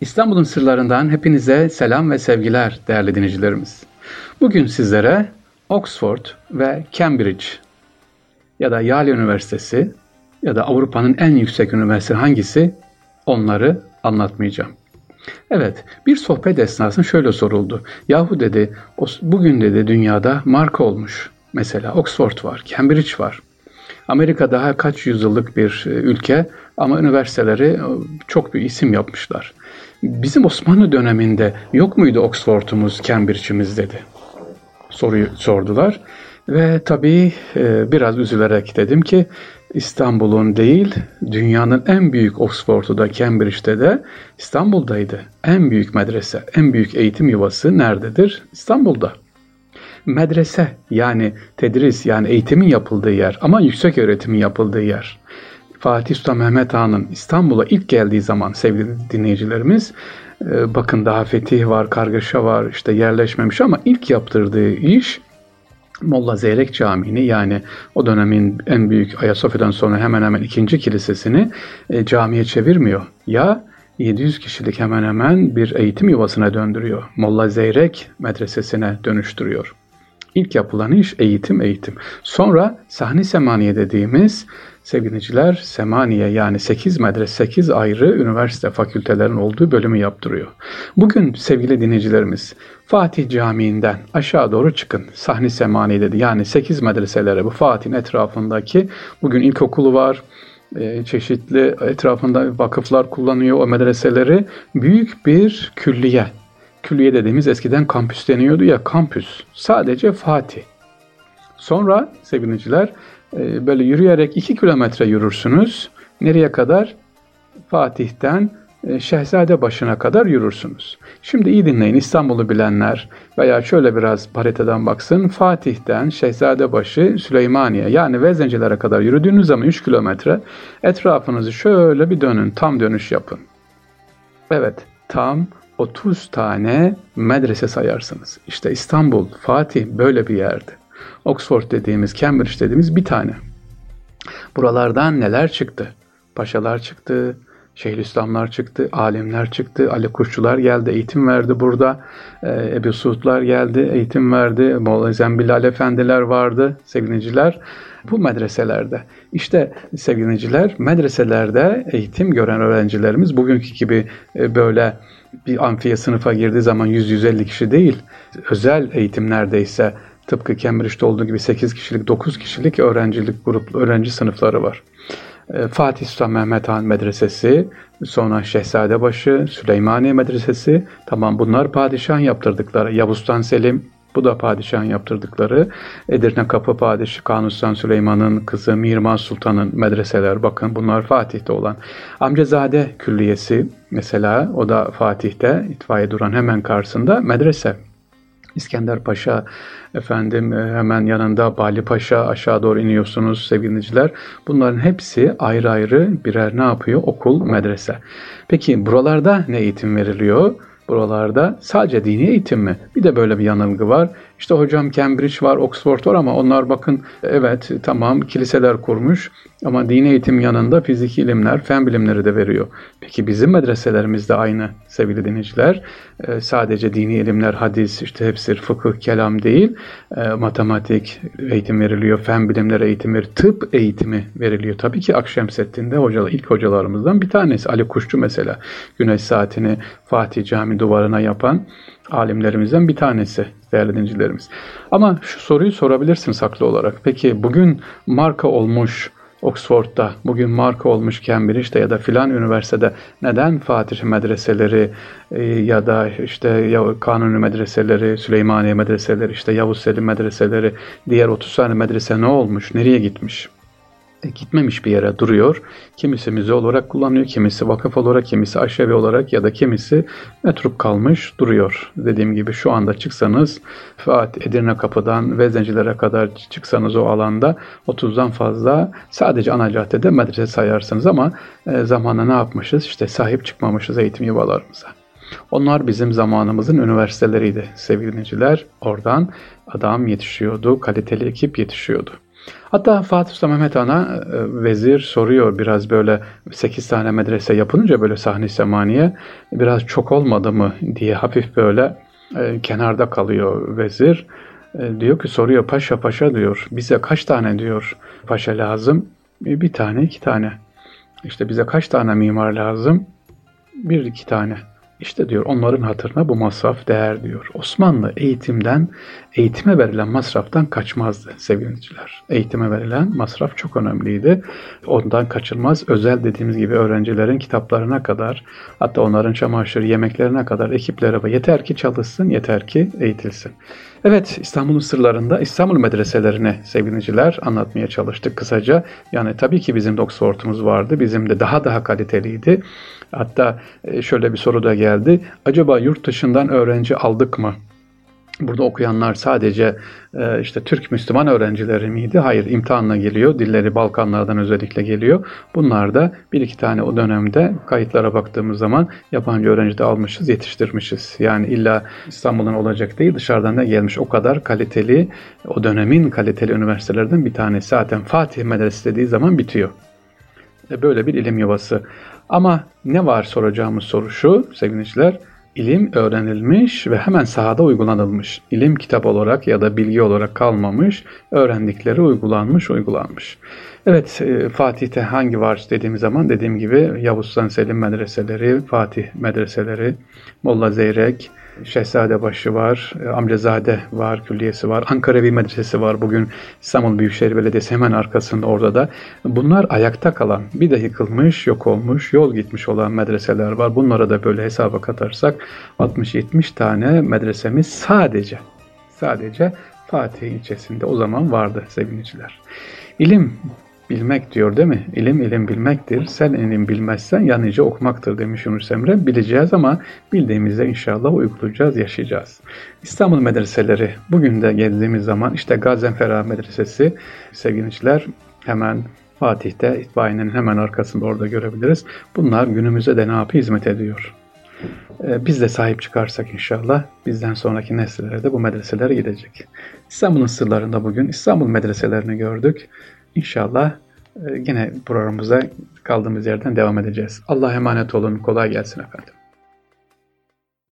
İstanbul'un sırlarından hepinize selam ve sevgiler değerli dinleyicilerimiz. Bugün sizlere Oxford ve Cambridge ya da Yale Üniversitesi ya da Avrupa'nın en yüksek üniversitesi hangisi onları anlatmayacağım. Evet, bir sohbet esnasında şöyle soruldu. Yahu dedi, bugün dedi dünyada marka olmuş. Mesela Oxford var, Cambridge var. Amerika daha kaç yüzyıllık bir e, ülke ama üniversiteleri e, çok bir isim yapmışlar. Bizim Osmanlı döneminde yok muydu Oxford'umuz, Cambridge'imiz dedi. Soruyu sordular. Ve tabii e, biraz üzülerek dedim ki İstanbul'un değil, dünyanın en büyük Oxford'u da Cambridge'de de İstanbul'daydı. En büyük medrese, en büyük eğitim yuvası nerededir? İstanbul'da. Medrese yani tedris yani eğitimin yapıldığı yer ama yüksek öğretimin yapıldığı yer. Fatih Sultan Mehmet Han'ın İstanbul'a ilk geldiği zaman sevgili dinleyicilerimiz e, bakın daha fetih var, kargaşa var, işte yerleşmemiş ama ilk yaptırdığı iş Molla Zeyrek Camii'ni yani o dönemin en büyük Ayasofya'dan sonra hemen hemen ikinci kilisesini e, camiye çevirmiyor. Ya 700 kişilik hemen hemen bir eğitim yuvasına döndürüyor. Molla Zeyrek medresesine dönüştürüyor. İlk yapılan iş eğitim eğitim. Sonra sahni semaniye dediğimiz sevgiliciler semaniye yani 8 medrese 8 ayrı üniversite fakültelerin olduğu bölümü yaptırıyor. Bugün sevgili dinleyicilerimiz Fatih Camii'nden aşağı doğru çıkın. Sahni semaniye dedi. Yani 8 medreselere bu Fatih'in etrafındaki bugün ilkokulu var, e, çeşitli etrafında vakıflar kullanıyor o medreseleri. Büyük bir külliye külliye dediğimiz eskiden kampüs deniyordu ya kampüs. Sadece Fatih. Sonra sevgiliciler e, böyle yürüyerek 2 kilometre yürürsünüz. Nereye kadar? Fatih'ten e, Şehzade başına kadar yürürsünüz. Şimdi iyi dinleyin İstanbul'u bilenler veya şöyle biraz haritadan baksın. Fatih'ten Şehzadebaşı Süleymaniye yani Vezencilere kadar yürüdüğünüz zaman 3 kilometre etrafınızı şöyle bir dönün tam dönüş yapın. Evet tam 30 tane medrese sayarsınız. İşte İstanbul, Fatih böyle bir yerdi. Oxford dediğimiz, Cambridge dediğimiz bir tane. Buralardan neler çıktı? Paşalar çıktı, Şeyhülislamlar çıktı, alimler çıktı, Ali Kuşçular geldi, eğitim verdi burada. Ee, Ebu Suudlar geldi, eğitim verdi. Molla Zembilal Efendiler vardı, sevgiliciler. Bu medreselerde. İşte sevgiliciler, medreselerde eğitim gören öğrencilerimiz bugünkü gibi e, böyle bir amfiye sınıfa girdiği zaman 100-150 kişi değil, özel eğitim neredeyse tıpkı Cambridge'de olduğu gibi 8 kişilik, 9 kişilik öğrencilik grup, öğrenci sınıfları var. Ee, Fatih Sultan Mehmet Han Medresesi, sonra Şehzadebaşı, Süleymaniye Medresesi, tamam bunlar padişah yaptırdıkları. Yavuz Sultan Selim, bu da padişahın yaptırdıkları. Edirne Kapı Padişahı Kanuni Süleyman'ın kızı Mirman Sultan'ın medreseler. Bakın bunlar Fatih'te olan. Amcazade Külliyesi mesela o da Fatih'te itfaiye duran hemen karşısında medrese. İskender Paşa efendim e, hemen yanında Bali Paşa aşağı doğru iniyorsunuz sevgiliciler. Bunların hepsi ayrı ayrı birer ne yapıyor? Okul, medrese. Peki buralarda ne eğitim veriliyor? Buralarda sadece dini eğitim mi? Bir de böyle bir yanılgı var. İşte hocam Cambridge var, Oxford var ama onlar bakın evet tamam kiliseler kurmuş ama dini eğitim yanında fiziki ilimler, fen bilimleri de veriyor. Peki bizim medreselerimizde aynı sevgili dinleyiciler. E, sadece dini ilimler, hadis, işte hepsi fıkıh, kelam değil. E, matematik eğitim veriliyor, fen bilimleri eğitim veriliyor, tıp eğitimi veriliyor. Tabii ki Akşemseddin'de hocalar, ilk hocalarımızdan bir tanesi. Ali Kuşçu mesela güneş saatini Fatih Cami duvarına yapan alimlerimizden bir tanesi değerli dinleyicilerimiz. Ama şu soruyu sorabilirsiniz haklı olarak. Peki bugün marka olmuş Oxford'da, bugün marka olmuş Cambridge'de ya da filan üniversitede neden Fatih medreseleri e, ya da işte Kanuni medreseleri, Süleymaniye medreseleri, işte Yavuz Selim medreseleri, diğer 30 tane medrese ne olmuş, nereye gitmiş? E, gitmemiş bir yere duruyor. Kimisi müze olarak kullanıyor, kimisi vakıf olarak, kimisi aşevi olarak ya da kimisi metrup kalmış duruyor. Dediğim gibi şu anda çıksanız Fatih Edirne Kapı'dan Vezencilere kadar çıksanız o alanda 30'dan fazla sadece ana caddede medrese sayarsınız ama e, zamanla ne yapmışız? İşte sahip çıkmamışız eğitim yuvalarımıza. Onlar bizim zamanımızın üniversiteleriydi sevgili dinleyiciler. Oradan adam yetişiyordu, kaliteli ekip yetişiyordu. Hatta Fatih Sultan Mehmet Han'a e, vezir soruyor biraz böyle 8 tane medrese yapınca böyle sahne semaniye biraz çok olmadı mı diye hafif böyle e, kenarda kalıyor vezir. E, diyor ki soruyor paşa paşa diyor bize kaç tane diyor paşa lazım? Bir tane iki tane. İşte bize kaç tane mimar lazım? Bir iki tane. İşte diyor onların hatırına bu masraf değer diyor. Osmanlı eğitimden, eğitime verilen masraftan kaçmazdı sevgiliciler. Eğitime verilen masraf çok önemliydi. Ondan kaçılmaz. Özel dediğimiz gibi öğrencilerin kitaplarına kadar, hatta onların çamaşır, yemeklerine kadar ekiplere yeter ki çalışsın, yeter ki eğitilsin. Evet İstanbul'un sırlarında İstanbul medreselerini sevgiliciler anlatmaya çalıştık kısaca. Yani tabii ki bizim de Oxford'umuz vardı. Bizim de daha daha kaliteliydi. Hatta e, şöyle bir soru da geldi. Acaba yurt dışından öğrenci aldık mı? Burada okuyanlar sadece e, işte Türk Müslüman öğrencileri miydi? Hayır, imtihanla geliyor. Dilleri Balkanlardan özellikle geliyor. Bunlar da bir iki tane o dönemde kayıtlara baktığımız zaman yabancı öğrenci de almışız, yetiştirmişiz. Yani illa İstanbul'dan olacak değil, dışarıdan da gelmiş. O kadar kaliteli, o dönemin kaliteli üniversitelerden bir tanesi. Zaten Fatih Medresi dediği zaman bitiyor. E, böyle bir ilim yuvası. Ama ne var soracağımız soru şu sevgiliciler. İlim öğrenilmiş ve hemen sahada uygulanılmış. İlim kitap olarak ya da bilgi olarak kalmamış, öğrendikleri uygulanmış, uygulanmış. Evet, e, Fatih'te hangi var dediğimiz zaman dediğim gibi Yavuz Sultan Selim medreseleri, Fatih medreseleri, Molla Zeyrek, Şehzadebaşı var, e, Amcazade var, külliyesi var, Ankaravi Medresesi var. Bugün İstanbul Büyükşehir Belediyesi hemen arkasında orada da. Bunlar ayakta kalan, bir de yıkılmış, yok olmuş, yol gitmiş olan medreseler var. Bunlara da böyle hesaba katarsak 60-70 tane medresemiz sadece, sadece Fatih ilçesinde o zaman vardı sevgiliciler. İlim Bilmek diyor değil mi? İlim ilim bilmektir. Sen ilim bilmezsen yanıcı okumaktır demiş Yunus Emre. Bileceğiz ama bildiğimizde inşallah uygulayacağız, yaşayacağız. İstanbul medreseleri bugün de geldiğimiz zaman işte Gazenfera Medresesi sevgiliciler hemen Fatih'te itfaiyenin hemen arkasında orada görebiliriz. Bunlar günümüze de ne yapıyor? Hizmet ediyor. Ee, biz de sahip çıkarsak inşallah bizden sonraki nesillere de bu medreseler gidecek. İstanbul'un sırlarında bugün İstanbul medreselerini gördük. İnşallah e, yine programımıza kaldığımız yerden devam edeceğiz. Allah emanet olun. Kolay gelsin efendim.